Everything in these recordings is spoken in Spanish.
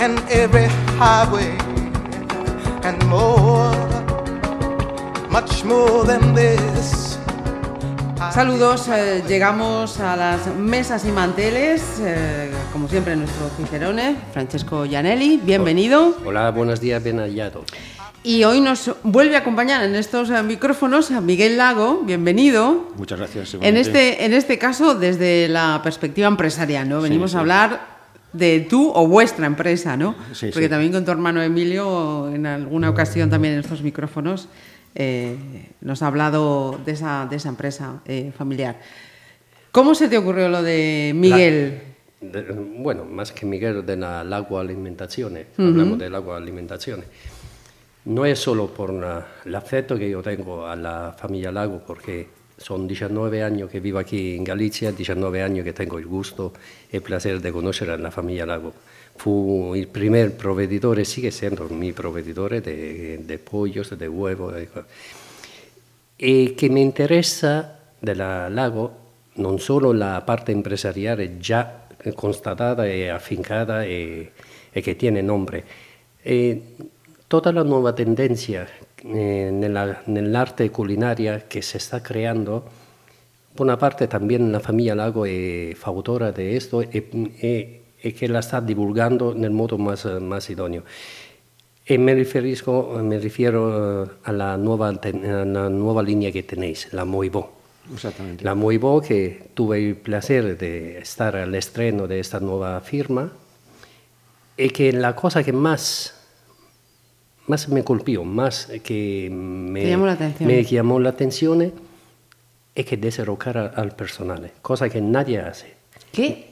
and every highway and more, much more than this. Saludos, eh, llegamos a las mesas y manteles, eh, como siempre nuestro Cicerone, Francesco Gianelli, bienvenido. Hola, buenos días, bien hallado. Y hoy nos vuelve a acompañar en estos eh, micrófonos a Miguel Lago, bienvenido. Muchas gracias. En este, en este caso, desde la perspectiva empresarial, ¿no? Venimos Sí, sí. a hablar de tú o vuestra empresa, ¿no? Sí, Porque sí. también con tu hermano Emilio, en alguna ocasión también en estos micrófonos, eh, nos ha hablado de esa, de esa empresa eh, familiar. ¿Cómo se te ocurrió lo de Miguel? De- bueno, más que Miguel de la Lago Alimentación, hablamos del agua alimentación. No es solo por la- el afecto que yo tengo a la familia Lago, porque son 19 años que vivo aquí en Galicia, 19 años que tengo el gusto y el placer de conocer a la familia Lago. Fu el primer proveedor, y sigue siendo mi proveedor de, de pollos, de huevos. de co- e che mi interessa della Lago non solo la parte empresariale già constatata e affincata e, e che tiene nombre, tutta la nuova tendenza eh, nella- nell'arte culinaria che si sta creando, buona parte también la famiglia Lago è fautora di questo e, e- e che la sta divulgando nel modo más, más idoneo. E mi riferisco, mi rifiero eh, alla nuova, ten- alla nuova linea che tenéis, la Moibo. Exactamente. La Moibo che tuve il piacere di stare all'estreno di questa nuova firma e che la cosa che más, más me colpió, más que me, llamó la atención. me llamó la atención è che dessero cara al personale, cosa che nadie hace. ¿Qué?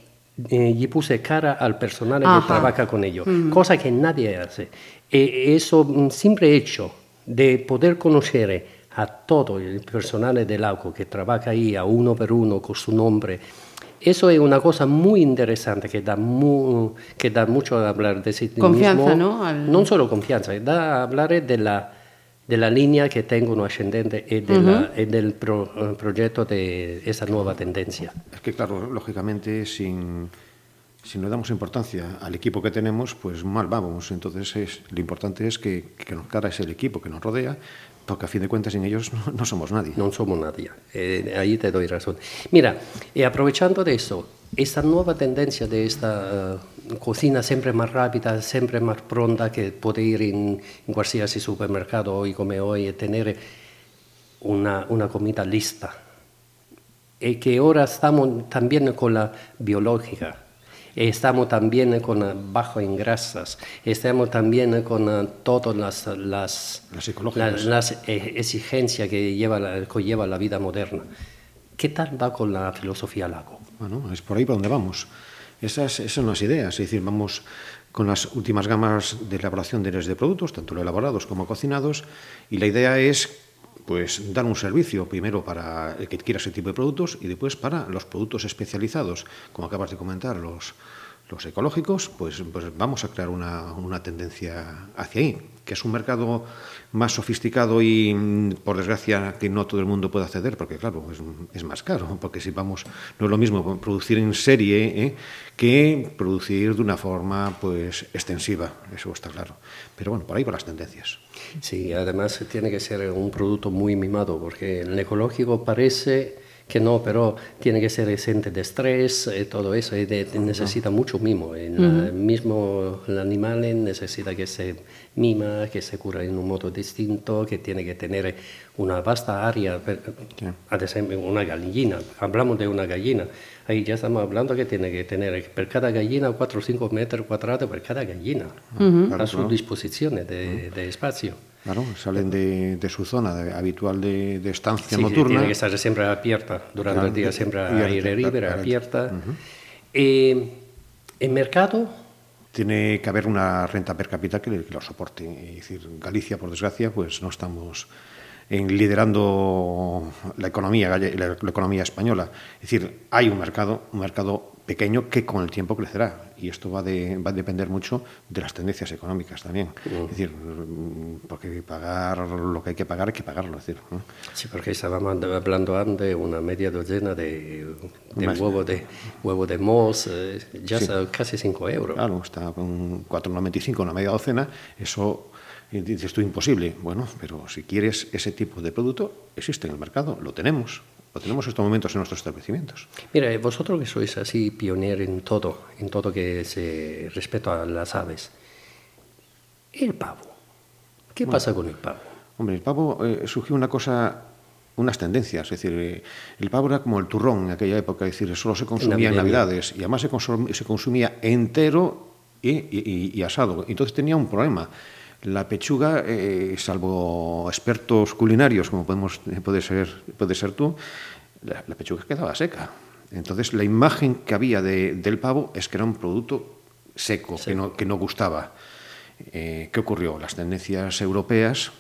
Eh, gli puse cara al personale Ajá. que trabaja con ellos, cosa que nadie hace. E eso mm, simple hecho de poder conocer a todo el personal del AUCO que trabaja ahí a uno per uno con su nombre, eso es una cosa muy interesante que da, mu- que da mucho a hablar de sí Confianza, mismo. ¿no? Al- Non solo confianza, da a hablar de la, de la línea que tengo ascendente y, de la- y del pro- eh, proyecto de esa nueva tendencia. Es que, claro, lógicamente, sin, si no damos importancia al equipo que tenemos, pues mal vamos. Entonces, es, lo importante es que, que nos cara es el equipo que nos rodea, porque a fin de cuentas, sin ellos no, no somos nadie. Non somos nadie. Eh, ahí te doy razón. Mira, y aprovechando de eso, esta nueva tendencia de esta eh, cocina siempre más rápida, siempre más pronta, que puede ir en, en cualquier supermercado hoy como hoy y tener una, una comida lista. Y que ahora estamos también con la biológica. Estamos también con la bajo en grasas, estamos también con eh, todas las, las, Las las eh, exigencias que lleva, la, que lleva la vida moderna. ¿Qué tal va con la filosofía Lago? Bueno, es por ahí por donde vamos. Esas, esas son las ideas, es decir, vamos con las últimas gamas de elaboración de, de productos, tanto elaborados como cocinados, y la idea es pues dar un servicio primero para el que quiera ese tipo de productos y después para los productos especializados, como acabas de comentar, los, los ecológicos, pues, pues vamos a crear una, una tendencia hacia ahí, que es un mercado más sofisticado y, por desgracia, que no todo el mundo puede acceder, porque claro, es, es más caro, porque si vamos, no es lo mismo producir en serie ¿eh? que producir de una forma pues extensiva, eso está claro. Pero bueno, por ahí van las tendencias. Sí, además tiene que ser un producto muy mimado, porque el ecológico parece que no, pero tiene que ser exente de estrés y todo eso, y de- necesita mucho mimo. El mismo el animal necesita que se mima, que se cura en un modo distinto, que tiene que tener una vasta área, ad esempio una gallina, hablamos de una gallina, ahí ya estamos hablando que tiene que tener per cada gallina 4 o 5 metros cuadrados per cada gallina, a su disposición de, de espacio. Claro, salen de, de su zona de- habitual de, de estancia Sí, sí, nocturna. tiene que estar siempre abierta, durante Claro, el día siempre aire abierta, libre, abierta. Eh, el mercado tiene que haber una renta per cápita que, que lo soporte. Es decir, Galicia, por desgracia, pues no estamos en liderando la economía, la, la economía española. Es decir, hay un mercado, un mercado pequeño que con el tiempo crecerá. Y esto va, de, va a depender mucho de las tendencias económicas también. Mm. Es decir, porque pagar lo que hay que pagar, hay que pagarlo. Es decir, ¿no? Sí, porque estábamos hablando antes de una media docena de, de huevo de huevo de mos, eh, ya sí. casi 5 euros. Claro, está con 4,95 una media docena. Eso dices tú imposible. Bueno, pero si quieres ese tipo de producto, existe en el mercado, lo tenemos. Lo tenemos en estos momentos en nuestros establecimientos. Mira, vosotros que sois así pionero en todo, en todo que se respecto a las aves, el pavo, ¿qué bueno, pasa con el pavo? Hombre, el pavo eh, surgió una cosa, unas tendencias, es decir, eh, el pavo era como el turrón en aquella época, es decir, solo se consumía en, Navidades y además se, consum se consumía entero y, y, y asado. Entonces tenía un problema la pechuga, eh, salvo expertos culinarios, como podemos, puede, ser, puede ser tú, la, la, pechuga quedaba seca. Entonces, la imagen que había de, del pavo es que era un producto seco, sí. que, no, que no gustaba. Eh, ¿Qué ocurrió? Las tendencias europeas,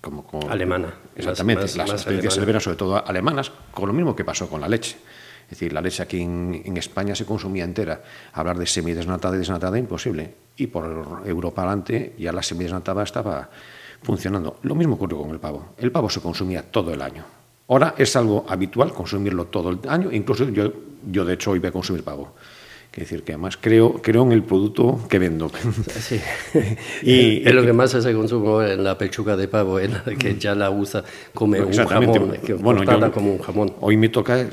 como, como alemana, exactamente, más, las más tendencias europeas, sobre todo alemanas, con lo mismo que pasó con la leche. Es decir, la leche aquí en, en España se consumía entera. Hablar de semidesnatada y desnatada imposible. Y por Europa adelante ya la semidesnatada estaba funcionando. Lo mismo ocurrió con el pavo. El pavo se consumía todo el año. Ahora es algo habitual consumirlo todo el año. Incluso yo, yo de hecho, hoy voy a consumir pavo. Quiere decir que además creo, creo en el producto que vendo. Sí. y es lo que más se consume en la pechuga de pavo, en la que ya la usa como un jamón, que bueno, yo, como un jamón. Hoy me toca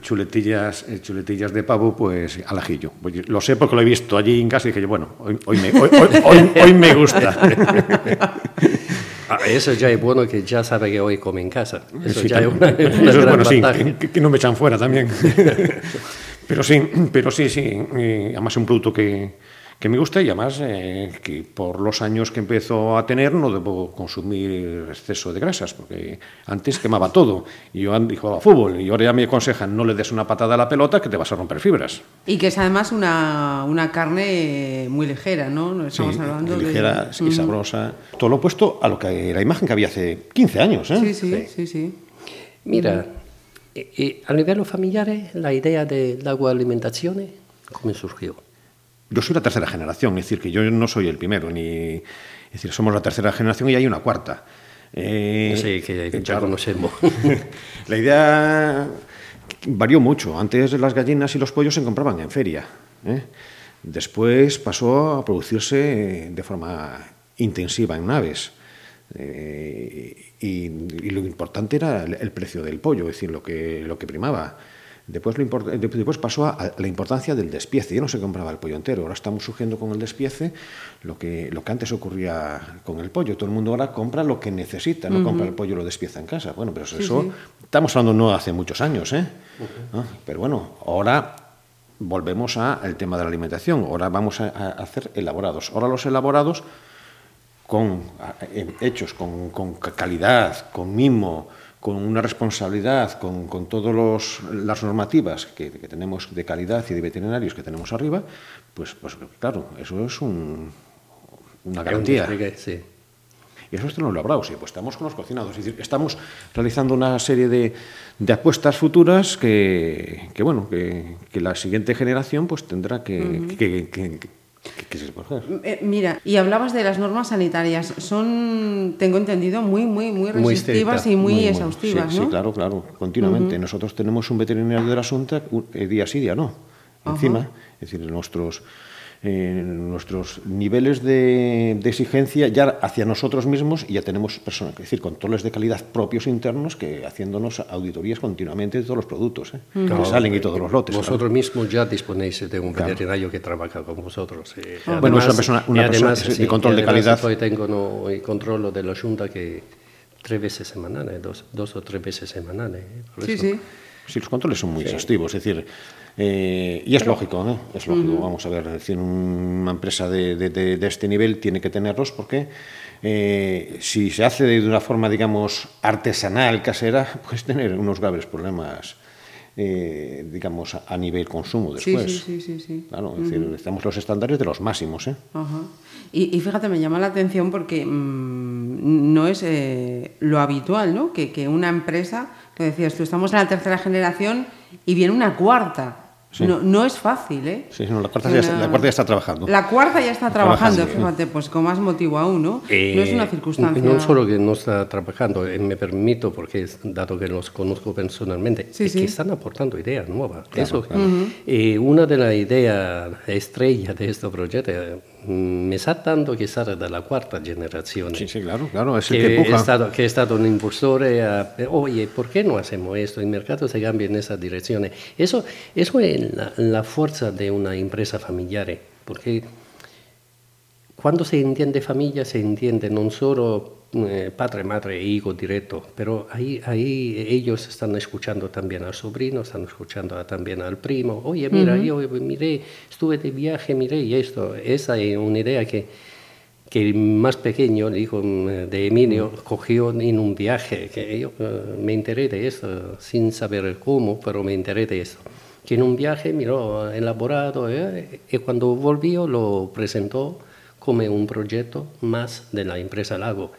chuletillas, chuletillas de pavo, pues al ajillo. Lo sé porque lo he visto allí en casa y dije, bueno, hoy, hoy, me, hoy, hoy, hoy me gusta. Ah, eso ya es bueno que ya sabe que hoy come en casa. Eso sí, ya es una, una eso es bueno, sí, que, que, no me echan fuera también. Pero sí, pero sí, sí. Y además es un producto que, que me gusta y además eh, que por los años que empezó a tener no debo consumir exceso de grasas, porque antes quemaba todo. Y yo jugaba fútbol y ahora ya me aconsejan no le des una patada a la pelota que te vas a romper fibras. Y que es además una, una carne muy ligera, ¿no? no estamos sí, hablando muy ligera de... y sabrosa. Todo lo opuesto a lo que la imagen que había hace 15 años. ¿eh? Sí, sí, sí. sí, sí. Mira. Y a livello familiare, la idea del agua alimentación, ¿cómo surgió? Yo soy la tercera generación, es decir, que yo no soy el primero, ni, es decir, somos la tercera generación y hay una cuarta. Eh, sí, que, ya conocemos. la idea varió mucho. Antes las gallinas y los pollos se compraban en feria. ¿eh? Después pasó a producirse de forma intensiva en naves. Eh, y, y, lo importante era el, el, precio del pollo, es decir, lo que, lo que primaba. Después, lo import, después pasó a, la importancia del despiece. Ya no se compraba el pollo entero, ahora estamos surgiendo con el despiece lo que, lo que antes ocurría con el pollo. Todo el mundo ahora compra lo que necesita, no uh -huh. compra el pollo y lo despieza en casa. Bueno, pero eso, sí, sí. estamos hablando no hace muchos años, ¿eh? Uh -huh. ¿No? Pero bueno, ahora volvemos al tema de la alimentación. Ahora vamos a, a hacer elaborados. Ahora los elaborados con, hechos con, con, calidad, con mimo, con una responsabilidad, con, con todas las normativas que, que, tenemos de calidad y de veterinarios que tenemos arriba, pues, pues claro, eso es un, una garantía. Sí. Y eso es lo elaborado, sí, pues estamos con los cocinados. Es decir, estamos realizando una serie de, de apuestas futuras que, que bueno, que, que, la siguiente generación pues tendrá que, uh -huh. ¿Qué? Eh, mira, y hablabas de las normas sanitarias. Son, tengo entendido, muy, muy, muy restrictivas muy y muy, muy exhaustivas, sí, ¿no? Sí, claro, claro, continuamente. Uh -huh. Nosotros tenemos un veterinario de la Asunta eh, día sí, día no. Encima, uh -huh. es decir, nuestros eh, nuestros niveles de, de, exigencia ya hacia nosotros mismos y ya tenemos personas, es decir, controles de calidad propios internos que haciéndonos auditorías continuamente de todos los productos ¿eh? claro, que salen y todos los lotes. Vosotros claro. mismos ya disponéis de un veterinario claro. que trabaja con vosotros. Eh, además, bueno, es una persona, una además, persona sí, de control de calidad. Hoy tengo no, el control de la Junta que tres veces semanales, dos, dos o tres veces semanales. ¿eh? sí, sí. Sí, los controles son muy sí. exhaustivos, es decir, eh, y es lógico, ¿no? Es lógico. Uh -huh. Vamos a ver, es decir, una empresa de, de, de, de, este nivel tiene que tenerlos porque eh, si se hace de una forma, digamos, artesanal, casera, puedes tener unos graves problemas eh, digamos, a, a, nivel consumo después. Sí, sí, sí, sí. sí. Claro, es decir, estamos los estándares de los máximos. ¿eh? Y, y, fíjate, me llama la atención porque mmm, no es eh, lo habitual, ¿no? Que, que, una empresa, que decías tú, estamos en la tercera generación y viene una cuarta. Sí. No, no, es fácil, ¿eh? Sí, no, la, cuarta ya, está, la, cuarta ya, está, trabajando. La cuarta ya está trabajando, trabajando fíjate, pues con más motivo aún, ¿no? Eh, no es una circunstancia... No solo que no está trabajando, eh, me permito, porque es, dado que los conozco personalmente, sí, es sí. que están aportando ideas nuevas. Claro, Eso, claro. Uh -huh. eh, una de las ideas estrella de este proyecto mi sa tanto che è stata dalla quarta generazione. Sí, sí, claro, claro, es que, que. È stato, è stato un impulsore a, oye, ¿por qué no hacemos esto? El mercado se cambia en esa dirección. Eso, eso es la, la fuerza de una empresa familiar, porque cuando se entiende familia se entiende non solo eh, padre, madre e hijo directo, pero ahí, ahí ellos están escuchando también al sobrino, están escuchando también al primo. Oye, mira, uh -huh. yo miré, estuve de viaje, miré y esto. Esa es una idea que, que el más pequeño, el hijo de Emilio, cogió en un viaje, que yo uh, me enteré de esto, sin saber cómo, pero me enteré de esto. Que en un viaje miró elaborado eh, y cuando volvió lo presentó como un proyecto más de la empresa Lago.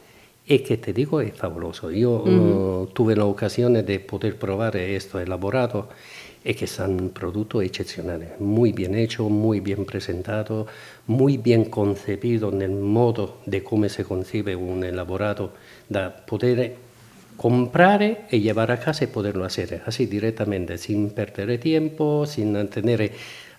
Y que te digo es fabuloso. Yo uh -huh. uh, tuve la ocasión de poder probar esto elaborado y que son productos excepcionales, muy bien hecho, muy bien presentado, muy bien concebido en el modo de cómo se concibe un elaborado, de poder comprar y llevar a casa y poderlo hacer así directamente, sin perder tiempo, sin tener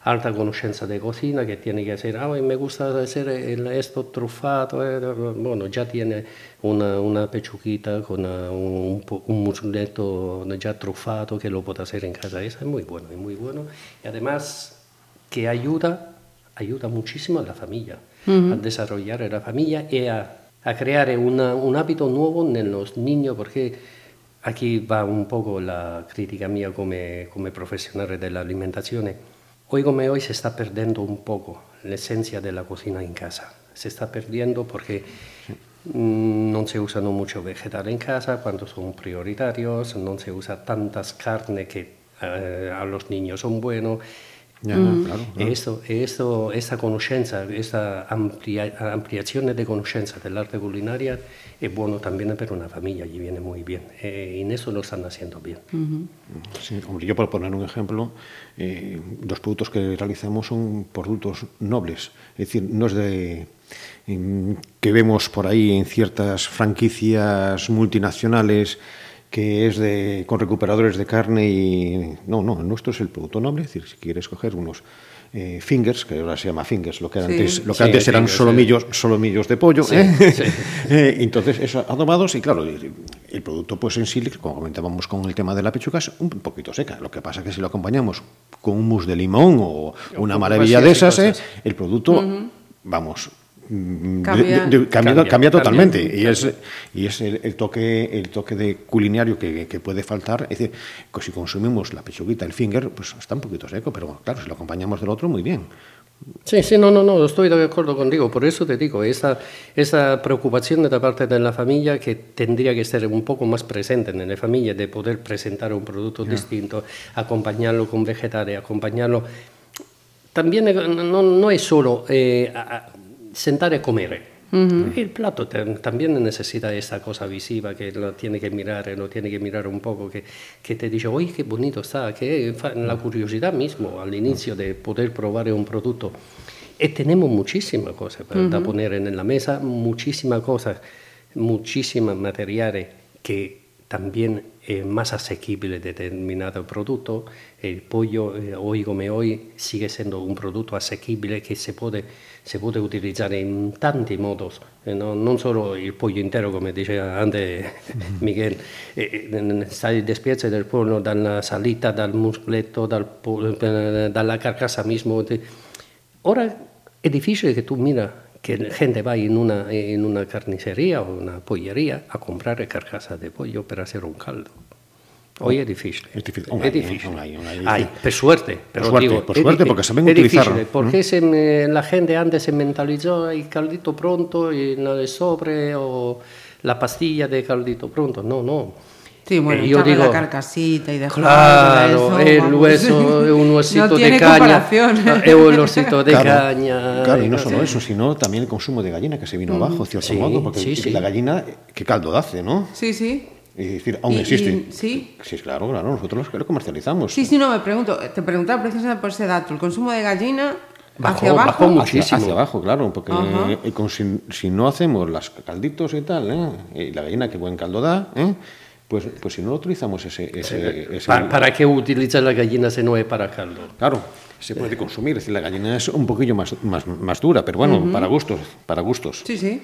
alta conoscenza de cocina que tiene que hacer, ah, me gusta hacer el, esto trufado, eh, bueno, ya tiene una, una pechuquita con un, un musleto ya trufado que lo puede hacer en casa, eso es muy bueno, es muy bueno, y además que ayuda, ayuda muchísimo a la familia, uh -huh. a desarrollar la familia y a, a crear una, un hábito nuevo en los niños, porque aquí va un poco la crítica mía como, como profesional de alimentación, Hoy se está perdiendo un poco la esencia de la cocina en casa. Se está perdiendo porque no se usan mucho vegetal en casa cuando son prioritarios, no se usa tantas carnes que eh, a los niños son buenos. Ya, mm. claro, claro. Esto, esto, esta conoscenza, esta amplia, ampliación de conoscenza del arte culinaria es bueno también para una familia y viene muy bien. Eh, en eso lo están haciendo bien. Uh -huh. sí, hombre, yo por poner un ejemplo, eh, los productos que realizamos son productos nobles, es decir, no es de que vemos por ahí en ciertas franquicias multinacionales que es de, con recuperadores de carne y... No, no, el nuestro es el producto noble, es decir, si quieres coger unos eh, fingers, que ahora se llama fingers, lo que sí. antes, lo que sí, antes eran fingers, solomillos, sí. solomillos de pollo, sí, ¿eh? eh, entonces eso adobados y claro, el, producto pues en sí, como comentábamos con el tema de la pechuga, es un poquito seca, lo que pasa es que si lo acompañamos con un mousse de limón o una maravilla de esas, eh, el producto, uh -huh. vamos, Cambia, de, de, cambia, cambia, cambia, totalmente cambia, y es y es el, el, toque el toque de culinario que, que, puede faltar es decir que si consumimos la pechuguita el finger pues está un poquito seco pero claro si lo acompañamos del otro muy bien Sí, sí, no, no, no, estoy de acuerdo contigo. Por eso te digo, esa, esa preocupación de la parte de la familia que tendría que ser un poco más presente en la familia, de poder presentar un producto yeah. distinto, acompañarlo con vegetales, acompañarlo. También no, no es solo eh, a, sentar a comer. Uh -huh. El plato también necesita esa cosa visiva que lo tiene que mirar, lo tiene que mirar un poco, que, que te dice, oye, qué bonito está, que la curiosidad mismo al inicio de poder probar un producto. Y tenemos muchísimas cosas para uh -huh. poner en la mesa, muchísimas cosas, muchísimos materiales que también es más asequible determinado producto. El pollo, eh, hoy como hoy, sigue siendo un producto asequible que se puede, se puede utilizar en tantos modos, eh, no, non solo il pollo intero, come diceva antes Miguel, eh, sai despiezza del pollo dalla salita, dal muscletto, dal, dalla carcassa mismo. Ora è difficile che tu mira que gente va en una, en una carnicería o una pollería a comprar carcasa de pollo para hacer un caldo. Hoy es difícil. Es difícil. Es difícil. Un año, un año, Ay, por suerte. Pero por suerte, digo, por suerte porque saben es utilizarlo. Difícil, porque se me, la gente antes se mentalizó el caldito pronto y el sobre o la pastilla de caldito pronto. No, no. Sí, bueno, Eh, yo digo, la carcasita y dejarla Claro, eso, el vamos. hueso, un huesito no de tiene caña, comparación. eh, un huesito de Claro, caña. Claro, y no solo eso, sino también el consumo de gallina que se vino abajo, de cierto Sí, modo, porque sí, sí. la gallina, ¿qué caldo hace, no? Sí, sí. Es decir, aún Y- existe. y- sí. Sí, claro, claro, nosotros lo comercializamos. Sí, sí, no, me pregunto, te preguntaba precisamente por ese dato, el consumo de gallina Bajó, hacia abajo. bajó Hacia, muchísimo. hacia abajo, claro, porque eh, con- si, si no hacemos las calditos y tal, ¿eh? y la gallina que buen caldo da, ¿eh? Pues, pues si no utilizamos ese... ese, ese- Pa- ¿Para qué utiliza la gallina si no es para caldo? Claro, se puede consumir, es decir, la gallina es un poquillo más, más, más dura, pero bueno, para gustos, para gustos. Sí, sí.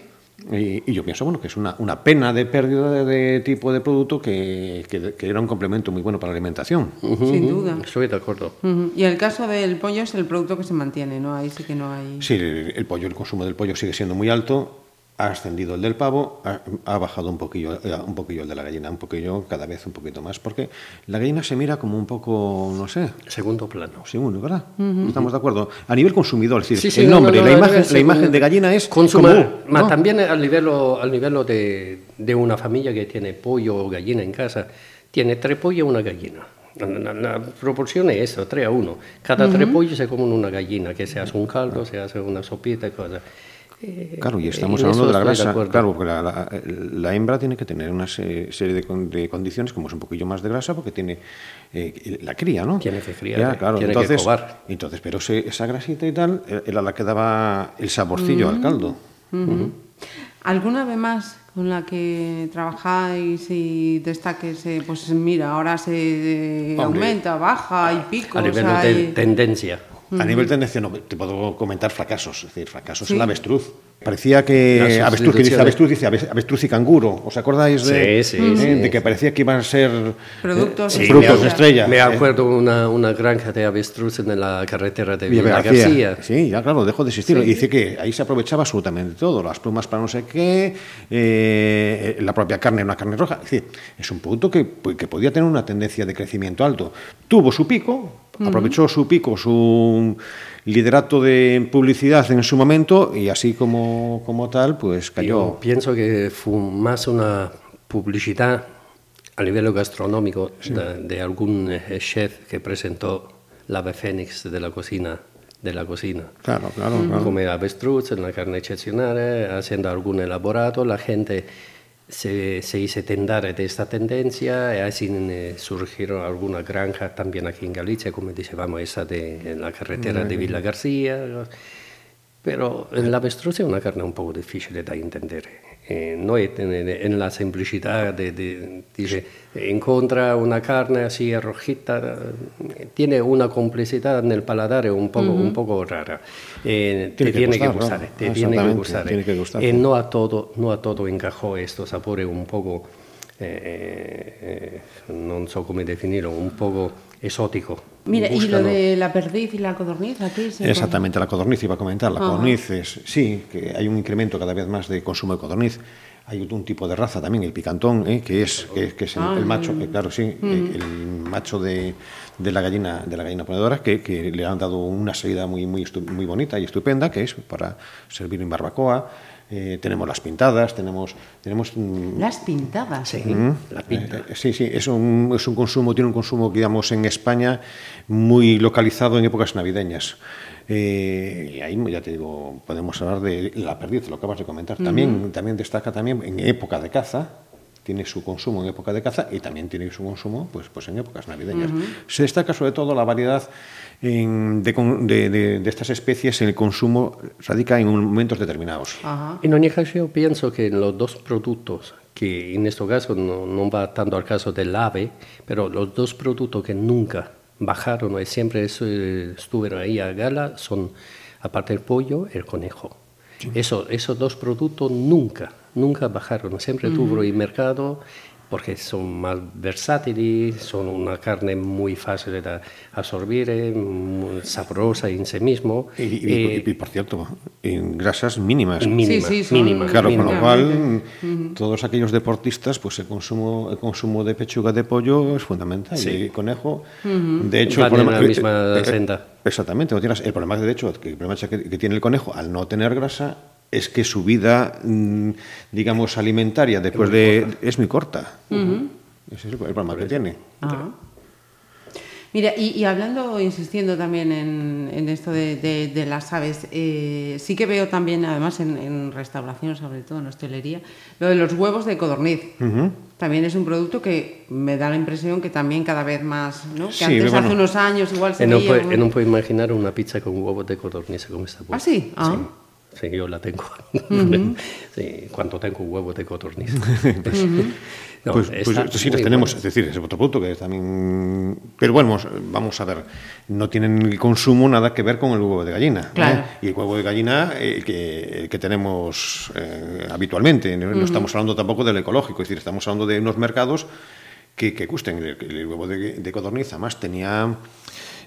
Y, y yo pienso, bueno, que es una, una pena de pérdida de, de tipo de producto que, que- que era un complemento muy bueno para la alimentación. Sin duda. Estoy de acuerdo. Y el caso del pollo es el producto que se mantiene, ¿no? Ahí sí que no hay. Sí, el, el pollo, el consumo del pollo sigue siendo muy alto, ha ascendido el del pavo, ha, ha bajado un poquillo, eh, un poquillo el de la gallina, un poquillo, cada vez un poquito más, porque la gallina se mira como un poco, no sé, Segundo plano. segundo, ¿verdad? Estamos de acuerdo. A nivel consumidor, es decir, Sí, sí, el no, nombre, no, no, la, debe imagen, la imagen de gallina es Consumar, como, ma ¿no? también al livello, al livello de, de una familia que tiene pollo o gallina en casa, tiene tres pollos y una gallina. La, la- la proporción es esa, 3 a 1. Cada tres pollos se comen una gallina, que se hace un caldo, se hace una sopita y cosas. Eh, Claro, y estamos en hablando de la grasa. claro, porque la, la- la hembra tiene que tener una se- serie de, con- de condiciones, como es un poquillo más de grasa, porque tiene eh, la cría, ¿no? Tiene que criar, Ya, eh, claro. tiene que entonces, cobar. entonces, pero ese- esa grasita y tal eh, era la que daba el saborcillo al caldo. Ujú. ¿Alguna vez más con la que trabajáis y destaques, eh, pues mira, ahora se eh, Hombre, aumenta, baja, y pico? a nivel de tendencia. A nivel tendencia, no, te puedo comentar fracasos, es decir, fracasos Sí. en la avestruz. Parecía que Las avestruz, que dice avestruz, dice ave- avestruz y canguro. ¿Os acordáis de, Sí, sí, eh, sí. de que parecía que iban a ser Productos eh, productos me estrella? Me eh, acuerdo una, una granja de avestruz en la carretera de Villa García. García. Sí, ya claro, dejó de existir. Y dice que ahí se aprovechaba absolutamente todo, las plumas para no sé qué, eh, la propia carne, una carne roja. Es decir, es un producto que, que podía tener una tendencia de crecimiento alto. Tuvo su pico, aprovechó su pico, su liderato de publicidad en su momento y así como, como tal, pues Yo cayó. pienso que fue más una publicidad a nivel gastronómico de, de algún eh, chef que presentó la ave fénix de la cocina. De la cocina. Claro, claro, claro. Come avestruz, una carne excepcional, haciendo algún elaborado, la gente se, se hizo tendar de esta tendencia y así eh, surgieron algunas granjas también aquí en Galicia, como decíamos, esa de en la carretera de Villa García. Pero el avestruz es una carne un poco difícil de entender. Eh, no es en, en la simplicidad de, de- dice, encuentra una carne así rojita, eh, tiene una complejidad en el paladar un poco, un poco rara. Eh, Tiene te que tiene que gustar, gustar, claro. te tiene que gustar. tiene que gustarte. Eh, no a todo, no a todo encajó estos sabores un poco, eh, eh, no sé cómo definirlo, un poco exótico. Mira, y lo de la perdiz y la codorniz, aquí se Exactamente, la codorniz iba a comentar. La Ajá. codorniz es, sí, que hay un incremento cada vez más de consumo de codorniz. Hay un tipo de raza también, el picantón, ¿eh? que es, que, que es el, el macho, eh, claro, sí, eh, el macho de, de la gallina de la gallina ponedora, que, que le han dado una salida muy, muy, muy bonita y estupenda, que es para servir en barbacoa. Eh, tenemos las pintadas, tenemos, tenemos mm, Las pintadas. Sí, la pinta. eh, Sí, sí, es un, es un consumo, tiene un consumo, digamos, en España muy localizado en épocas navideñas. Eh, y ahí, ya te digo, podemos hablar de la perdiz, lo que acabas de comentar. También, también destaca también en época de caza, tiene su consumo en época de caza y también tiene su consumo pues, pues en épocas navideñas. Se destaca sobre todo la variedad en- de, con- de- de- de estas especies en el consumo radica en momentos determinados. Ajá. En ogni caso yo pienso que los dos productos, que en este caso no, no va tanto al caso del ave, pero los dos productos que nunca bajaron y siempre eso, eh, estuvieron ahí a gala son, aparte del pollo, el conejo. Eso, esos dos productos nunca, nunca bajaron, siempre tuvo el mercado porque son más versátiles, son una carne muy fácil de absorbir, eh, muy sabrosa en sí mismo. Y, y- eh, y, por cierto, en grasas mínimas. mínima, Sí, sí, mínima, Claro, con lo cual, todos aquellos deportistas, pues el consumo, el consumo de pechuga de pollo es fundamental. Sí. Y conejo, de hecho, Van el en problema, la misma eh, eh, senda. Exactamente, no tienes- el problema de hecho que el problema que tiene el conejo al no tener grasa es que su vida, mm, digamos, alimentaria después de es muy corta. Ese es el problema que tiene. Ah. Mira, y, y hablando, insistiendo también en, en esto de, de- de las aves, eh, sí que veo también, además en, en restauración, sobre todo en hostelería, lo de los huevos de codorniz. También es un producto que me da la impresión que también cada vez más, ¿no? Que Sí, antes, bueno. hace unos años, igual se veía... un- e non puoi immaginare una pizza con huevos de codorniz como está Ah, sí? Ah. Sí, sí, yo la tengo. sí, cuando tengo huevos de codorniz. No, pues, pues está sí, las tenemos, buenas. es decir, es otro producto que también... Pero bueno, vamos, a ver, no tienen el consumo nada que ver con el huevo de gallina. ¿eh? Y el huevo de gallina eh, que, el que tenemos eh, habitualmente, no, no estamos hablando tampoco del ecológico, es decir, estamos hablando de unos mercados que, que gusten. El, el huevo de, de codorniz además tenía...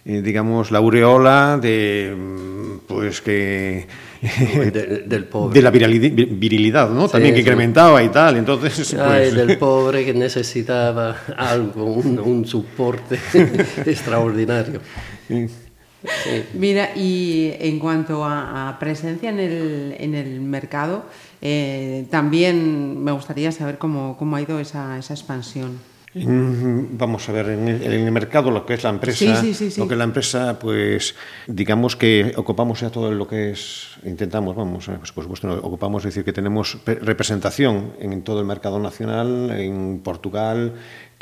eh, digamos, la aureola de, mm, pues que... De- del pobre. De la virilidad, ¿no? Sí, También que incrementaba y tal, entonces... Ay, pues, del pobre que necesitaba algo, un, un soporte extraordinario. Sí. Mira, y en cuanto a, a presencia en el, en el mercado, eh, también me gustaría saber cómo, cómo ha ido esa, esa expansión. Mm, Vamos a ver, en el, en el mercado lo que es la empresa, Sí, sí, sí, sí. lo que es la empresa, pues digamos que ocupamos ya todo lo que es, intentamos, vamos, eh, pues, por supuesto, no, ocupamos, es decir, que tenemos representación en todo el mercado nacional, en Portugal,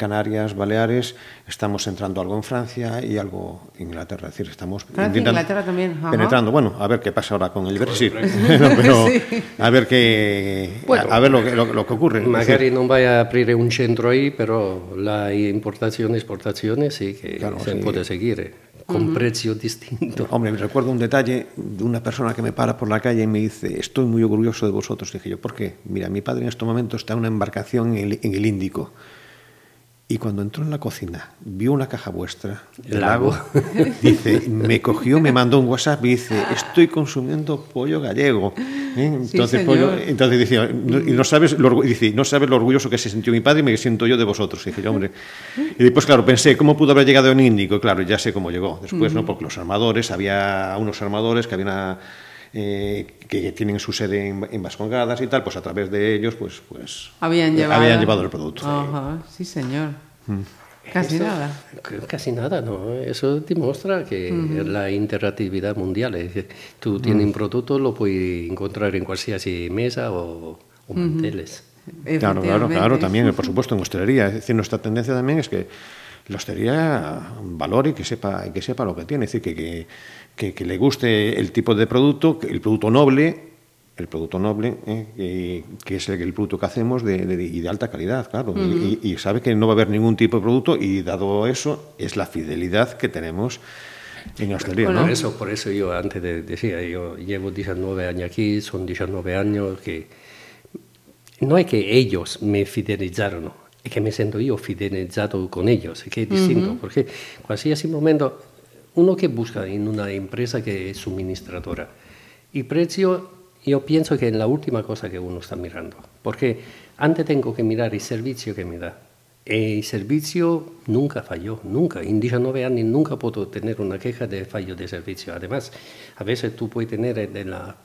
Canarias, Baleares, estamos entrando algo en Francia y algo en Inglaterra, es decir, estamos Francia, Inglaterra también, ajá. penetrando, bueno, a ver qué pasa ahora con el Brexit, No, pero Sí. a ver qué, Bueno. a, ver lo que, lo, lo que ocurre. Decir, Magari non vai a aprire un centro ahí, pero la importación y exportación sí que Claro, se sí. puede seguir eh, con precio distinto. Hombre, me recuerdo un detalle de una persona que me para por la calle y me dice, estoy muy orgulloso de vosotros. Dije yo, ¿por qué? Mira, mi padre en este momento está en una embarcación en el, en el Índico. Y cuando entró en la cocina, vio una caja vuestra El lago, dice, me cogió, me mandó un WhatsApp y dice, estoy consumiendo pollo gallego. ¿Eh? Entonces, pollo, entonces decía, no, y no sabes, lo, dice, no sabes lo orgulloso que se sintió mi padre y me siento yo de vosotros. Y dije hombre. Y después, claro, pensé, ¿cómo pudo haber llegado en Índico? Y claro, ya sé cómo llegó. Después, ¿no? Porque los armadores, había unos armadores que había una, eh, que tienen su sede en, en Vascongadas y tal, pues a través de ellos, pues, pues Habían llevado, habían llevado el producto. Ajá, sí, señor. Casi Eso- nada. Casi nada, ¿no? Eso demuestra que la interactividad mundial. Es decir, tú tienes un producto, lo puedes encontrar en cualquier mesa o, o manteles. Claro, claro, Efectivamente. claro, también, por supuesto, en hostelería. Es decir, nuestra tendencia también es que la hostelería valore y que sepa, y que sepa lo que tiene. Es decir, que, que, que, que le guste el tipo de producto, el producto noble, el producto noble, ¿eh? que, que es el, el producto que hacemos de, de- y de alta calidad, claro. y, y sabe que no va a haber ningún tipo de producto y dado eso, es la fidelidad que tenemos en hostelería, Bueno, ¿no? Por eso, por eso yo antes de- decía, yo llevo 19 años aquí, son 19 años que no es que ellos me fidelizaron, es que me siento yo fidelizado con ellos, que es distinto, porque cualquier momento uno que busca en una empresa que es suministradora y precio, yo pienso que es la última cosa que uno está mirando, porque antes tengo que mirar el servicio que me da. E il servizio nunca falló, nunca. In 19 anni nunca puedo tener una queja de fallo de servicio. Además, a veces tú puedes tener de la,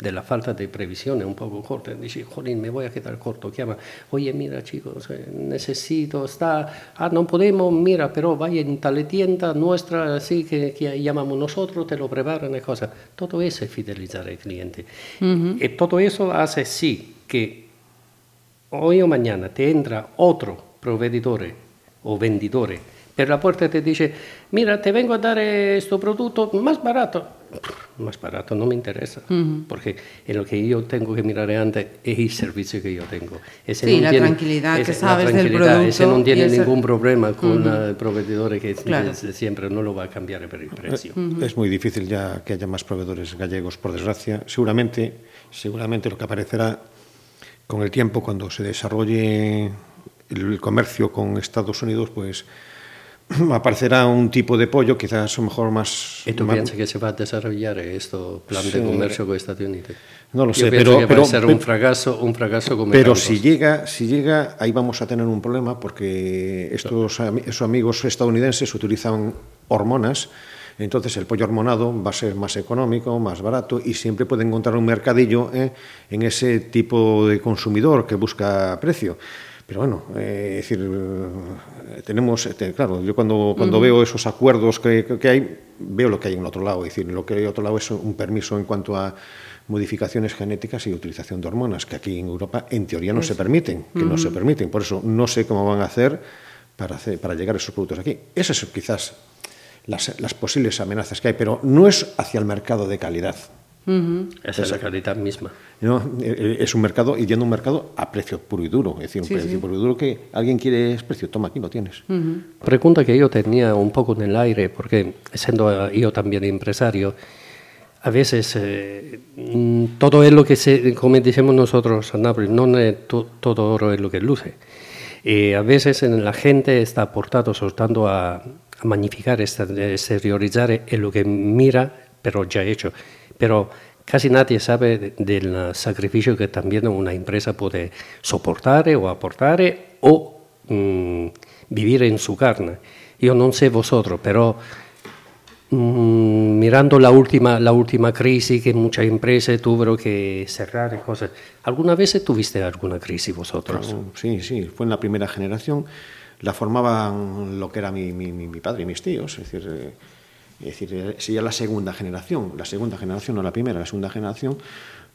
de la falta de previsión un poco corta. Dices, jolín, me voy a quedar corto. Llama, oye, mira chicos, eh, necesito, está, ah, no podemos, mira, pero vaya en tal tienda nuestra, así que, que llamamos nosotros, te lo preparan y cosas. Todo eso es fidelizar al cliente. Y todo eso hace sí que hoy o mañana te entra otro proveedor o venditore per la puerta y te dice, mira, te vengo a dar este producto más barato. Más barato no me interesa, porque en lo que yo tengo que mirar antes es el servicio que yo tengo. Ese Sí, non la tiene- tranquilidad que ese- sabes del tranquilidad, Ese producto non tiene ese- ningún problema con el proveedor que Claro. siempre no lo va a cambiar por el precio. Es muy difícil ya que haya más proveedores gallegos, por desgracia. Seguramente, seguramente lo que aparecerá con el tiempo, cuando se desarrolle el comercio con Estados Unidos, pues aparecerá un tipo de pollo quizás a lo mejor más... ¿Y tú más- piensas que se va a desarrollar este plan Sí. de comercio con Estados Unidos? No lo Yo sé, pero- que pero- va a ser pero- un fracaso, un fracaso como Pero si llega, si llega, ahí vamos a tener un problema porque estos, esos amigos estadounidenses utilizan hormonas, entonces el pollo hormonado va a ser más económico, más barato y siempre puede encontrar un mercadillo ¿eh? en ese tipo de consumidor que busca precio. Pero bueno, eh, es decir, eh, tenemos, este, claro, yo cuando, cuando veo esos acuerdos que, que, hay, veo lo que hay en el otro lado. Es decir, lo que hay en otro lado es un permiso en cuanto a modificaciones genéticas y utilización de hormonas, que aquí en Europa en teoría no se permiten, que no se permiten. Por eso no sé cómo van a hacer para, hacer, para llegar a esos productos aquí. Esas son quizás las, las posibles amenazas que hay, pero no es hacia el mercado de calidad. Uh -huh. Esa es la calidad misma. No, es un mercado, y yendo a un mercado a precio puro y duro. Es decir, un sí, precio sí. puro y duro que alguien quiere ese precio, toma, aquí lo tienes. Uh -huh. Pregunta que yo tenía un poco en el aire, porque siendo yo también empresario, a veces eh, todo es lo que, se, como decimos nosotros a Nápoles, no es to, todo oro es lo que luce. Y a veces la gente está aportado soltando a, a magnificar, exteriorizar en lo que mira, pero ya hecho. Pero casi nadie sabe del sacrificio que también una empresa puede soportar o aportar o mmm, vivir en su carne. Yo no sé vosotros, pero mmm, mirando la última, la última crisis que muchas empresas tuvieron que cerrar y cosas, ¿alguna vez tuviste alguna crisis vosotros? Sí, sí, fue en la primera generación. La formaban lo que era mi, mi, mi padre y mis tíos, es decir... Eh, es decir, sería la segunda generación, la segunda generación, no la primera, la segunda generación,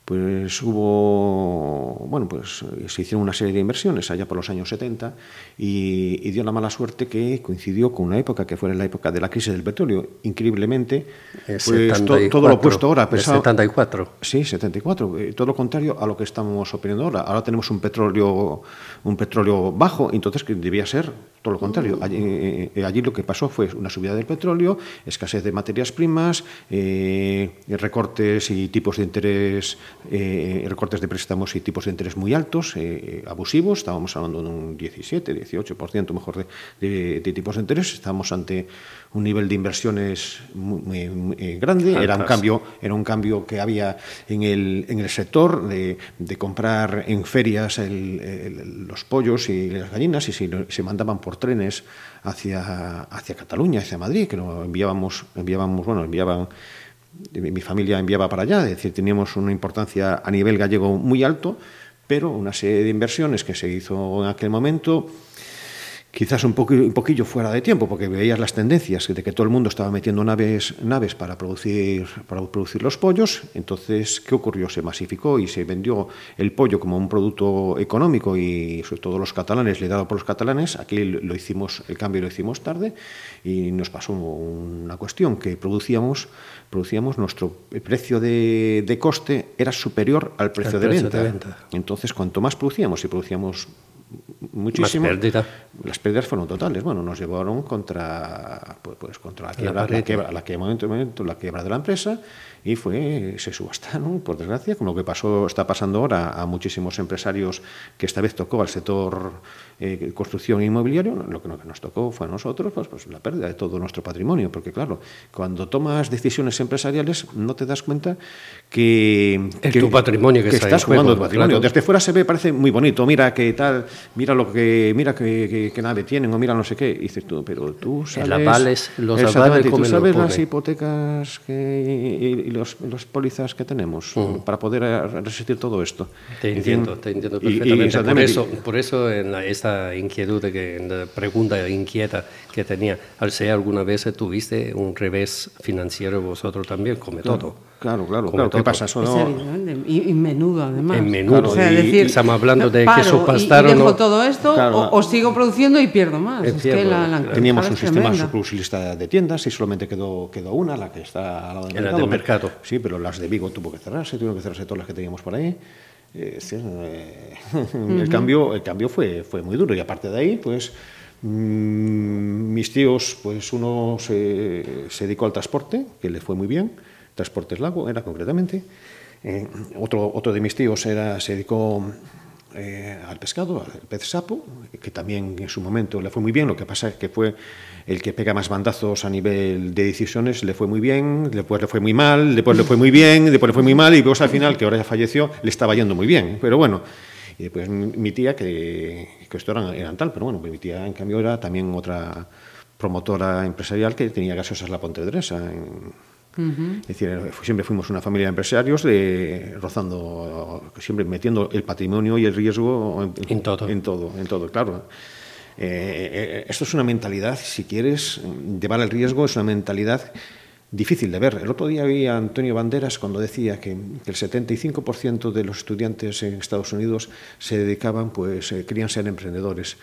pues hubo, bueno, pues se hicieron una serie de inversiones allá por los años 70 y, y, dio la mala suerte que coincidió con una época que fue la época de la crisis del petróleo. Increíblemente, pues 74, to, todo lo opuesto ahora. Pesado, 74. Sí, 74. Eh, todo lo contrario a lo que estamos opinando ahora. Ahora tenemos un petróleo, un petróleo bajo, entonces que debía ser todo lo contrario. Allí, eh, allí, lo que pasó fue una subida del petróleo, escasez de materias primas, eh, recortes y tipos de interés eh, recortes de préstamos y tipos de interés muy altos, eh, abusivos, estábamos hablando de un 17, 18% mejor de, de, de, tipos de interés, estábamos ante un nivel de inversiones muy, muy, muy grande, era un, cambio, era un cambio que había en el, en el sector de, de comprar en ferias el, el, los pollos y las gallinas y se, se mandaban por trenes hacia, hacia Cataluña, hacia Madrid, que lo enviábamos, enviábamos bueno, enviaban mi familia enviaba para allá, es decir, teníamos una importancia a nivel gallego muy alto, pero una serie de inversiones que se hizo en aquel momento quizás un, poco, un poquillo fuera de tiempo, porque veías las tendencias de que todo el mundo estaba metiendo naves, naves para, producir, para producir los pollos. Entonces, ¿qué ocurrió? Se masificó y se vendió el pollo como un producto económico y sobre todo los catalanes, liderado por los catalanes. Aquí lo hicimos, el cambio lo hicimos tarde y nos pasó una cuestión que producíamos, producíamos nuestro precio de, de coste era superior al precio, de, venta. de venta. Entonces, cuanto más producíamos y producíamos muchísimo. Más pérdida. Las pérdidas fueron totales. Bueno, nos llevaron contra, pues, pues contra la quiebra, la, la, quiebra, la, quiebra, momento, la quiebra de la empresa y fue se subastaron, por desgracia, con lo que pasó está pasando ahora a muchísimos empresarios que esta vez tocó al sector eh, construcción inmobiliario. Lo que nos tocó fue a nosotros, pues, pues la pérdida de todo nuestro patrimonio, porque claro, cuando tomas decisiones empresariales no te das cuenta que es que, tu patrimonio que, que está estás jugando tu patrimonio. Claro. Desde fuera se ve parece muy bonito. Mira qué tal, mira lo que mira qué, qué, qué nave tienen o mira no sé qué. Y dices tú, pero tú sabes. El avales, los avales, tú sabes las hipotecas que, y, y los, los, pólizas que tenemos uh -huh. para poder resistir todo esto. Te entiendo, te entiendo perfectamente. Y, y por, eso, por eso en la, esta inquietud, que, en la pregunta inquieta que tenía, al ser alguna vez tuviste un revés financiero vosotros también, come todo. Claro, claro, claro. ¿Qué pasa? Eso no... y, y, menudo, además. En menudo. Claro, o sea, decir, estamos hablando de paro que supastaron. Y, y dejo todo esto claro, o, o, sigo produciendo y pierdo más. Es, cierto, que la, la Teníamos un sistema sucursista de tiendas y solamente quedó, quedó una, la que está al lado del mercado. Del mercado. Sí, pero las de Vigo tuvo que cerrarse, tuvieron que cerrarse todas las que teníamos por ahí. Eh, sí, eh, uh -huh. el, cambio, el cambio fue, fue muy duro y aparte de ahí, pues mmm, mis tíos, pues uno se, se, dedicó al transporte, que le fue muy bien, Transportes Lago era concretamente, eh, otro, otro de mis tíos era, se dedicó eh, al pescado, al pez sapo, que también en su momento le fue muy bien, lo que pasa es que fue el que pega más bandazos a nivel de decisiones, le fue muy bien, después le fue muy mal, después le fue muy bien, después le fue muy mal, y pues al final, que ahora ya falleció, le estaba yendo muy bien, pero bueno, y después mi tía, que, que esto eran, eran tal, pero bueno, mi tía en cambio era también otra promotora empresarial que tenía gasosas La Pontedresa en, Es decir, eh, siempre fuimos una familia de empresarios de, rozando, siempre metiendo el patrimonio y el riesgo en, En todo. En todo, en todo, claro. Eh, eh, esto es una mentalidad, si quieres, llevar el riesgo es una mentalidad difícil de ver. El otro día vi a Antonio Banderas cuando decía que, que el 75% de los estudiantes en Estados Unidos se dedicaban, pues, eh, querían ser emprendedores.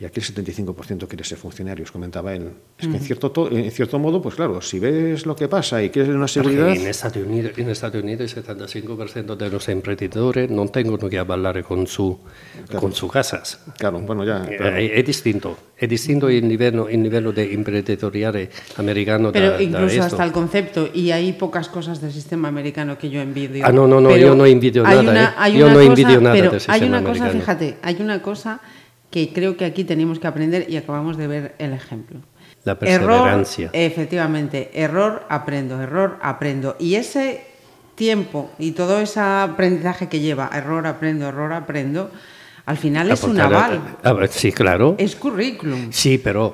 Y aquí el 75% quiere ser funcionarios, comentaba él. Es que en cierto, to- en cierto modo, pues claro, si ves lo que pasa y quieres una seguridad... In Stati Uniti, in Stati Uniti il 75% dei nostri imprenditori non tengono che ballare con su, con su casas. Claro, bueno, ya... Eh, claro. È distinto, è distinto il livello, il livello di imprenditoriale americano Pero da, da incluso esto. hasta el concepto, y hay pocas cosas del sistema americano que yo envidio. Ah, no, no, no, Pero yo no envidio hay nada, una- ¿eh? hay Yo no cosa- envidio nada pero del Hay sistema una cosa, americano. fíjate, hay una cosa que creo que aquí tenemos que aprender y acabamos de ver el ejemplo. La Error, perseverancia. efectivamente, error, aprendo, error, aprendo. Y ese tiempo y todo ese aprendizaje que lleva, error, aprendo, error, aprendo, al final es un aval, Ah, sì, claro. es currículum. Sì, però...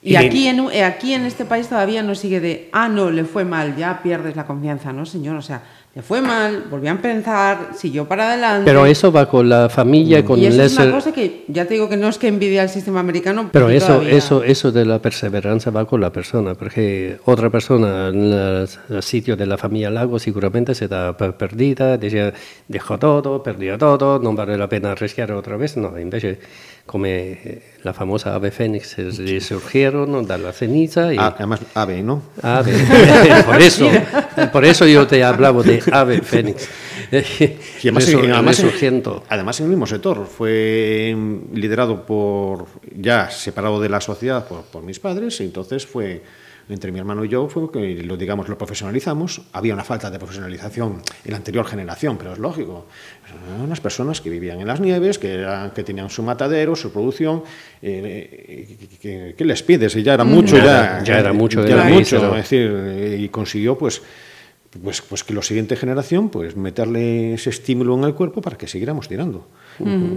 Y aquí en, eh, aquí en este país todavía no sigue de, ah, no, le fue mal, ya pierdes la confianza. No, señor, o sea, le fue mal, volvió a empezar, siguió para adelante. Però eso va con la famiglia, con y eso es una cosa que ya te digo que no es que envidia el sistema americano, porque eso, todavía- eso, eso della perseveranza va con la persona, perché otra persona nel sitio della famiglia Lago sicuramente si dà per perdita, dice dejo todo, perdió todo, non vale la pena rischiare otra vez, no, invece come eh, la famosa ave fénix se risurgieron dalla ceniza y... Ah, además, ave, ¿no? Ave, por eso, por eso yo te hablaba de ave fénix. Y además, Resur- en- además, en- resurgiendo. además en el mismo sector. Fue mm, liderado por, ya separado de la sociedad por, por mis padres, y entonces fue, entre mi hermano y yo, fue que lo, digamos, lo profesionalizamos. Había una falta de profesionalización en la anterior generación, pero es lógico. Eran unas personas que vivían en las nieves, que, eran- que tenían su matadero, su producción. eh, ¿qué, les pides? Y ya era mucho, Ya ya, era- ya era mucho, ya era era mucho. Es decir, eh, y consiguió, pues, pues, pues que la siguiente generación, pues meterle ese estímulo en el cuerpo para que siguiéramos tirando.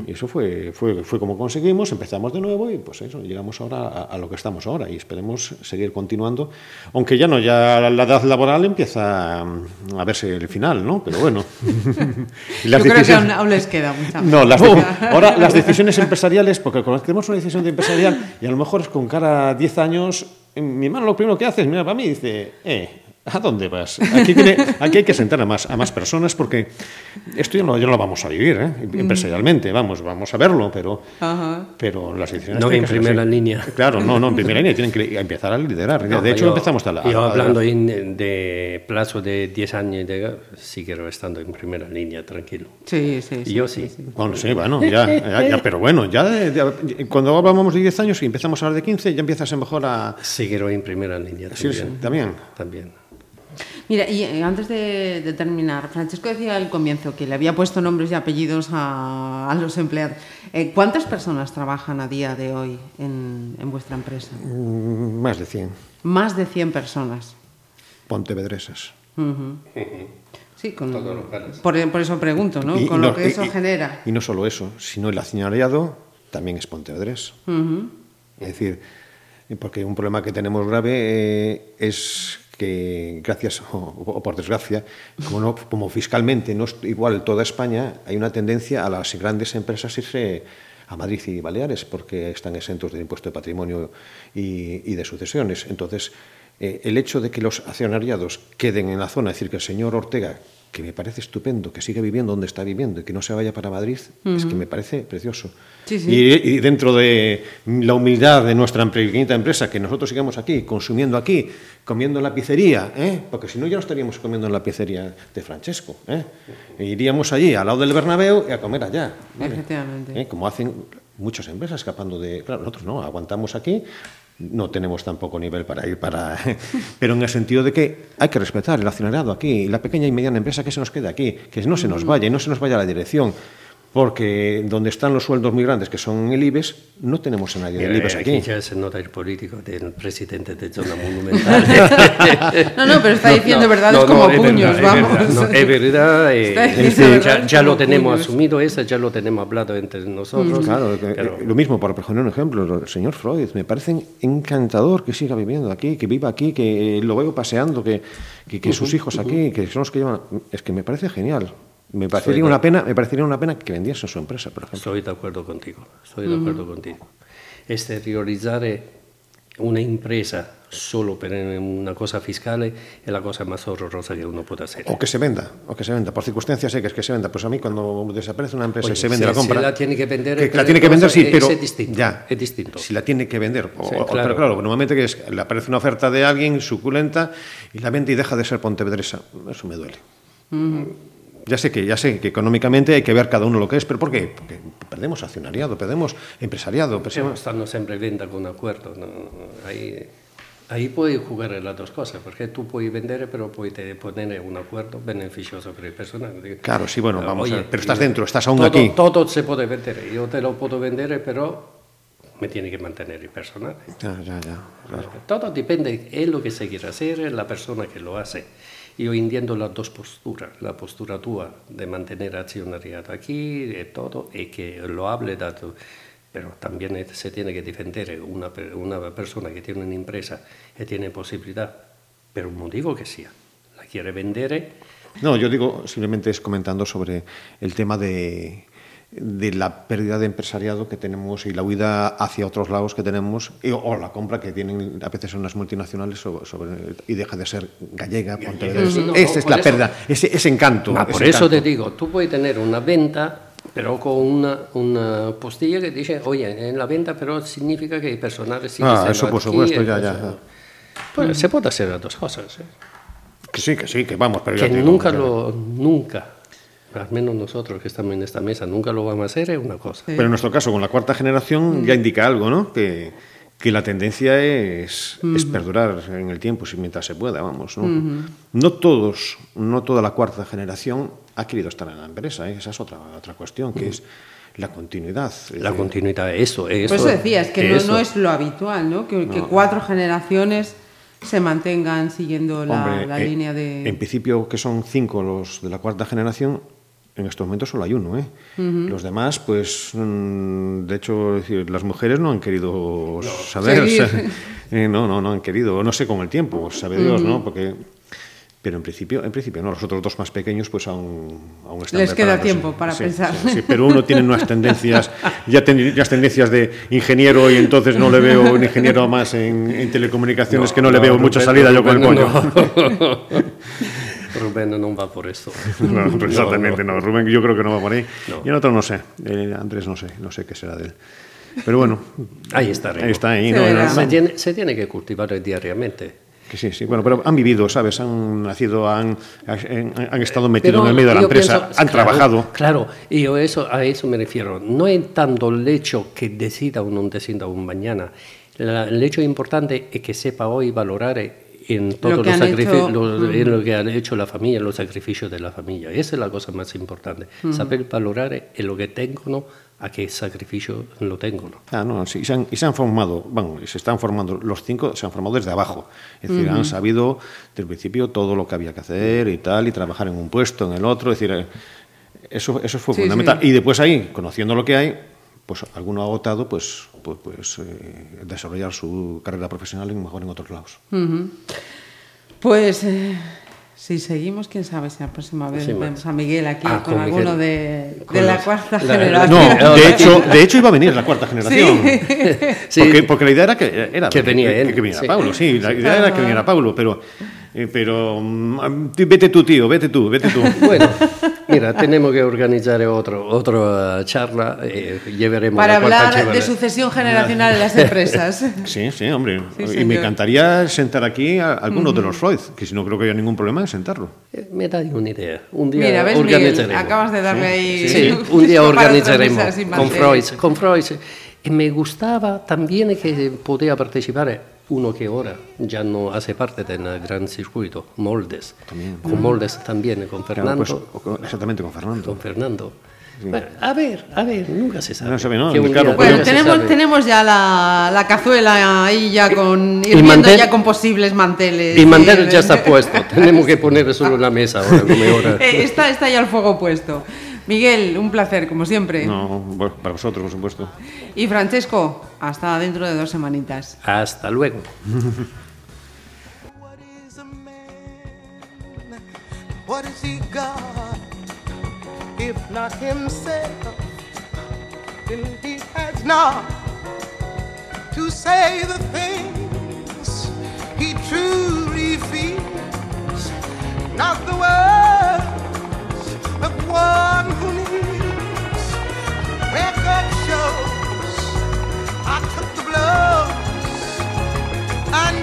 Y eso fue, fue, fue como conseguimos, empezamos de nuevo y pues eso, llegamos ahora a, a lo que estamos ahora y esperemos seguir continuando, aunque ya no, ya la edad laboral empieza mm, a verse el final, ¿no? Pero bueno. Yo creo que aún, aún les queda mucha. no, las ahora las decisiones empresariales, porque cuando tenemos una decisión de empresarial y a lo mejor es con cara a 10 años, en mi hermano lo primero que hace es mirar para mí y dice, eh, ¿a dónde vas? Aquí, tiene- aquí hay que sentar a más, a más personas porque esto ya no, ya no lo vamos a vivir, ¿eh? empresarialmente, vamos, vamos a verlo, pero, Ajá. pero las decisiones... No en primera línea. Claro, no, no, en primera línea, tienen que empezar a liderar. No, de hecho, yo- empezamos a la... Yo a- a- hablando en- de plazo de 10 años, de, sigo estando en primera línea, tranquilo. Sí, sí, sí. yo sí. Bueno, sí, bueno, ya, ya, ya, pero bueno, ya, de- de- cuando hablamos de 10 años y empezamos a hablar de 15, ya empiezas a mejor a... Seguiré en primera línea Sí, también. sí, también. También. Mira, y eh, antes de, de terminar, Francesco decía al comienzo que le había puesto nombres y apellidos a, a los empleados. Eh, ¿Cuántas personas trabajan a día de hoy en, en vuestra empresa? Mm, Más de 100 Más de 100 personas. pontevedresas. Ujú. Sí, con, Todos los locales. por, por eso pregunto, ¿no? Y- con y lo no- que y- eso y- genera. Y no solo eso, sino el accionariado también es pontevedrés. Ujú. Es decir, porque un problema que tenemos grave eh, es que, gracias o, por desgracia, como, no- como fiscalmente no es igual toda España, hay una tendencia a las grandes empresas irse a Madrid y Baleares porque están exentos del impuesto de patrimonio y, y de sucesiones. Entonces, eh, el hecho de que los accionariados queden en la zona, es decir, que el señor Ortega, que me parece estupendo, que siga viviendo donde está viviendo y que no se vaya para Madrid, es que me parece precioso. Sí, sí. Y y dentro de la humildad de nuestra pequeñita empresa, que nosotros sigamos aquí, consumiendo aquí, comiendo en la pizzería, ¿eh? porque si no ya no estaríamos comiendo en la pizzería de Francesco. ¿eh? E iríamos allí, al lado del Bernabéu, y a comer allá. ¿vale? Efectivamente. ¿Eh? Como hacen muchas empresas escapando de... Claro, nosotros no, aguantamos aquí, no tenemos tampoco nivel para ir para... Pero en el sentido de que hay que respetar el accionariado aquí, la pequeña y mediana empresa que se nos quede aquí, que no se nos vaya y no se nos vaya la dirección. Porque donde están los sueldos muy grandes, que son el IBEX, no tenemos a nadie del IBEX aquí. aquí. ya se nota el político del presidente de zona monumental. no, no, pero está diciendo no, verdades no, como puños, verdad, vamos. Es verdad, es verdad eh, ya, ya lo tenemos puños. asumido, eso ya lo tenemos hablado entre nosotros. Mm. Claro, pero... lo mismo, para poner un ejemplo, el señor Freud, me parece encantador que siga viviendo aquí, que viva aquí, que lo veo paseando, que, que, que uh -huh, sus hijos uh -huh. aquí, que son los que llevan... Es que me parece genial. Me parecería, una pena, me parecería una pena que vendiese su empresa, por ejemplo. Estoy de acuerdo contigo, estoy de acuerdo uh -huh. contigo. Exteriorizzare una impresa solo per una cosa fiscale è la cosa más horrorosa que uno puede hacer. O que se venda, o que se venda, por circunstancias secas que se venda. Pues a mí cuando desaparece una empresa Oye, y se vende se, la compra... Si la tiene que vender... Que la tiene que vender, sí, pero... Es distinto, ya, es distinto. Si la tiene que vender. O, sí, claro. Pero claro, normalmente que es, le aparece una oferta de alguien suculenta y la vende y deja de ser pontevedresa. Eso me duele. Uh -huh. Ya sé que ya sé que económicamente hay que ver cada uno lo que es, pero ¿por qué? Porque perdemos accionariado, perdemos empresariado. Perdemos... Estando siempre venda con acuerdo. ¿no? Ahí, ahí puedes jugar las dos cosas, porque tú puedes vender, pero puedes poner un acuerdo beneficioso para el personal. Claro, sí, bueno, vamos Oye, a ver, pero estás dentro, estás aún todo, aquí. Todo se puede vender, yo te lo puedo vender, pero me tiene que mantener el personal. Ya, ya, ya. Claro. Todo depende de lo que se quiere hacer, la persona que lo hace. Yo entiendo las dos posturas, la postura tua de mantener accionariado aquí, de todo, y que lo hable dato, pero también se tiene que defender una, una persona que tiene una empresa y tiene posibilidad, por un motivo que sea, la quiere vender. No, yo digo, simplemente es comentando sobre el tema de, de la pérdida de empresariado que tenemos y la huida hacia otros lados que tenemos y, o la compra que tienen a veces unas multinacionales sobre, sobre, y deja de ser gallega, gallega sí, no, esa es la eso, pérdida, ese, ese encanto. Ah, ese por encanto. eso te digo, tú puedes tener una venta pero con una, una, postilla que dice, oye, en la venta pero significa que el personal sigue Ah, eso por supuesto, ya, ya. ya. Pues mm. se puede hacer las dos cosas. ¿eh? Que sí, que sí, que vamos, pero que digo, nunca lo, nunca al menos nosotros que estamos en esta mesa nunca lo vamos a hacer, es una cosa. Pero en nuestro caso, con la cuarta generación, mm. ya indica algo, ¿no? Que, que la tendencia es, mm. es, perdurar en el tiempo, si mientras se pueda, vamos. ¿no? Mm. no todos, no toda la cuarta generación ha querido estar en la empresa, ¿eh? esa es otra, otra cuestión, que es la continuidad. La continuidad, eso, eso. Por eso decías, que, que no, no, es lo habitual, ¿no? Que, no. que cuatro generaciones se mantengan siguiendo la, Hombre, la eh, línea de... En principio, que son cinco los de la cuarta generación, en estos momentos solo hay uno. ¿eh? Uh -huh. Los demás, pues, mmm, de hecho, decir, las mujeres no han querido no. saber. O sea, eh, no, no, no han querido. No sé con el tiempo, sabe Dios, uh -huh. ¿no? Porque, pero en principio, en principio no. Los otros dos más pequeños, pues aún, aún están Les queda tiempo para sí, pensar. Sí, sí, pero uno tiene unas tendencias, ya ten, las tendencias de ingeniero y entonces no le veo un ingeniero más en, en telecomunicaciones no, que no, le veo mucha salida yo con el pollo. Rubén non va por esto. No, exactamente no, no. Rubén yo creo que no va por ahí. No. Y el otro no sé, eh, Andrés no sé, no sé qué será de él. Pero bueno, ahí está. Ahí está. Ahí, se, no, se, tiene, se, tiene, que cultivar diariamente. Que sí, sí, bueno, pero han vivido, ¿sabes? Han nacido, han, han, han estado metidos en el medio de la empresa, pienso, han claro, trabajado. Claro, y yo eso, a eso me refiero. No es tanto el hecho que decida o no decida un mañana. La, el hecho importante es que sepa hoy valorar en todo lo, lo, hecho, lo, mm. en lo que ha hecho la familia, los sacrificios de la familia. Esa es la cosa más importante. Mm. Saber valorar en lo que tengo, ¿no? a qué sacrificio lo tengo. ¿no? Ah, no, sí, se han, y se han formado, bueno, se están formando, los cinco se han formado desde abajo. Es decir, mm -hmm. han sabido desde el principio todo lo que había que hacer y tal, y trabajar en un puesto, en el otro. Es decir, eso, eso fue sí, fundamental. Sí. Y después ahí, conociendo lo que hay, pues alguno ha votado pues, pues, pues eh, desarrollar su carrera profesional y mejor en otros lados. Uh -huh. Pues eh, si seguimos, quién sabe si la próxima vez sí, vemos a Miguel aquí ah, con, con, alguno de, de la cuarta la, generación. No, de hecho, de hecho iba a venir la cuarta generación. Sí. Porque, porque la idea era que, era que venía él. Que, que viniera Paulo, sí, la idea era que viniera Paulo, pero eh, pero um, vete tú, tío, vete tú, vete tú. Bueno, mira, tenemos que organizar otro, otra charla. Eh, llevaremos Para hablar de sucesión generacional en las empresas. Sí, sí, hombre. Sí, y señor. me encantaría sentar aquí a alguno uh -huh. de los Freud, que si no creo que haya ningún problema en sentarlo. Eh, me da una idea. Un día mira, ¿ves, organizaremos. Miguel, acabas de darle ahí. Sí, sí. un día organizaremos con Freud. Con Freud. Y me gustaba también que podía participar uno que ahora ya no hace parte del gran circuito, Moldes. También. Con Moldes también, con Fernando. Claro, pues, exactamente, con Fernando. Con Fernando. Bueno, a ver, a ver, nunca se sabe. No sabe, ¿no? Claro, Bueno, tenemos, sabe. tenemos ya la, la cazuela ahí ya con Y hirviendo mantel- ya con posibles manteles. Mi mantel Sí, ya está puesto. Tenemos que poner solo en la mesa ahora, como ahora. Eh, está, está ya el fuego puesto. Miguel, un placer, como siempre. No, bueno, para vosotros, por supuesto. Y Francesco, hasta dentro de dos semanitas. Hasta luego. What is a man? What has he got? If not himself, then he has not to say the things he truly feels, not the words of one who needs record shows. I took the blows and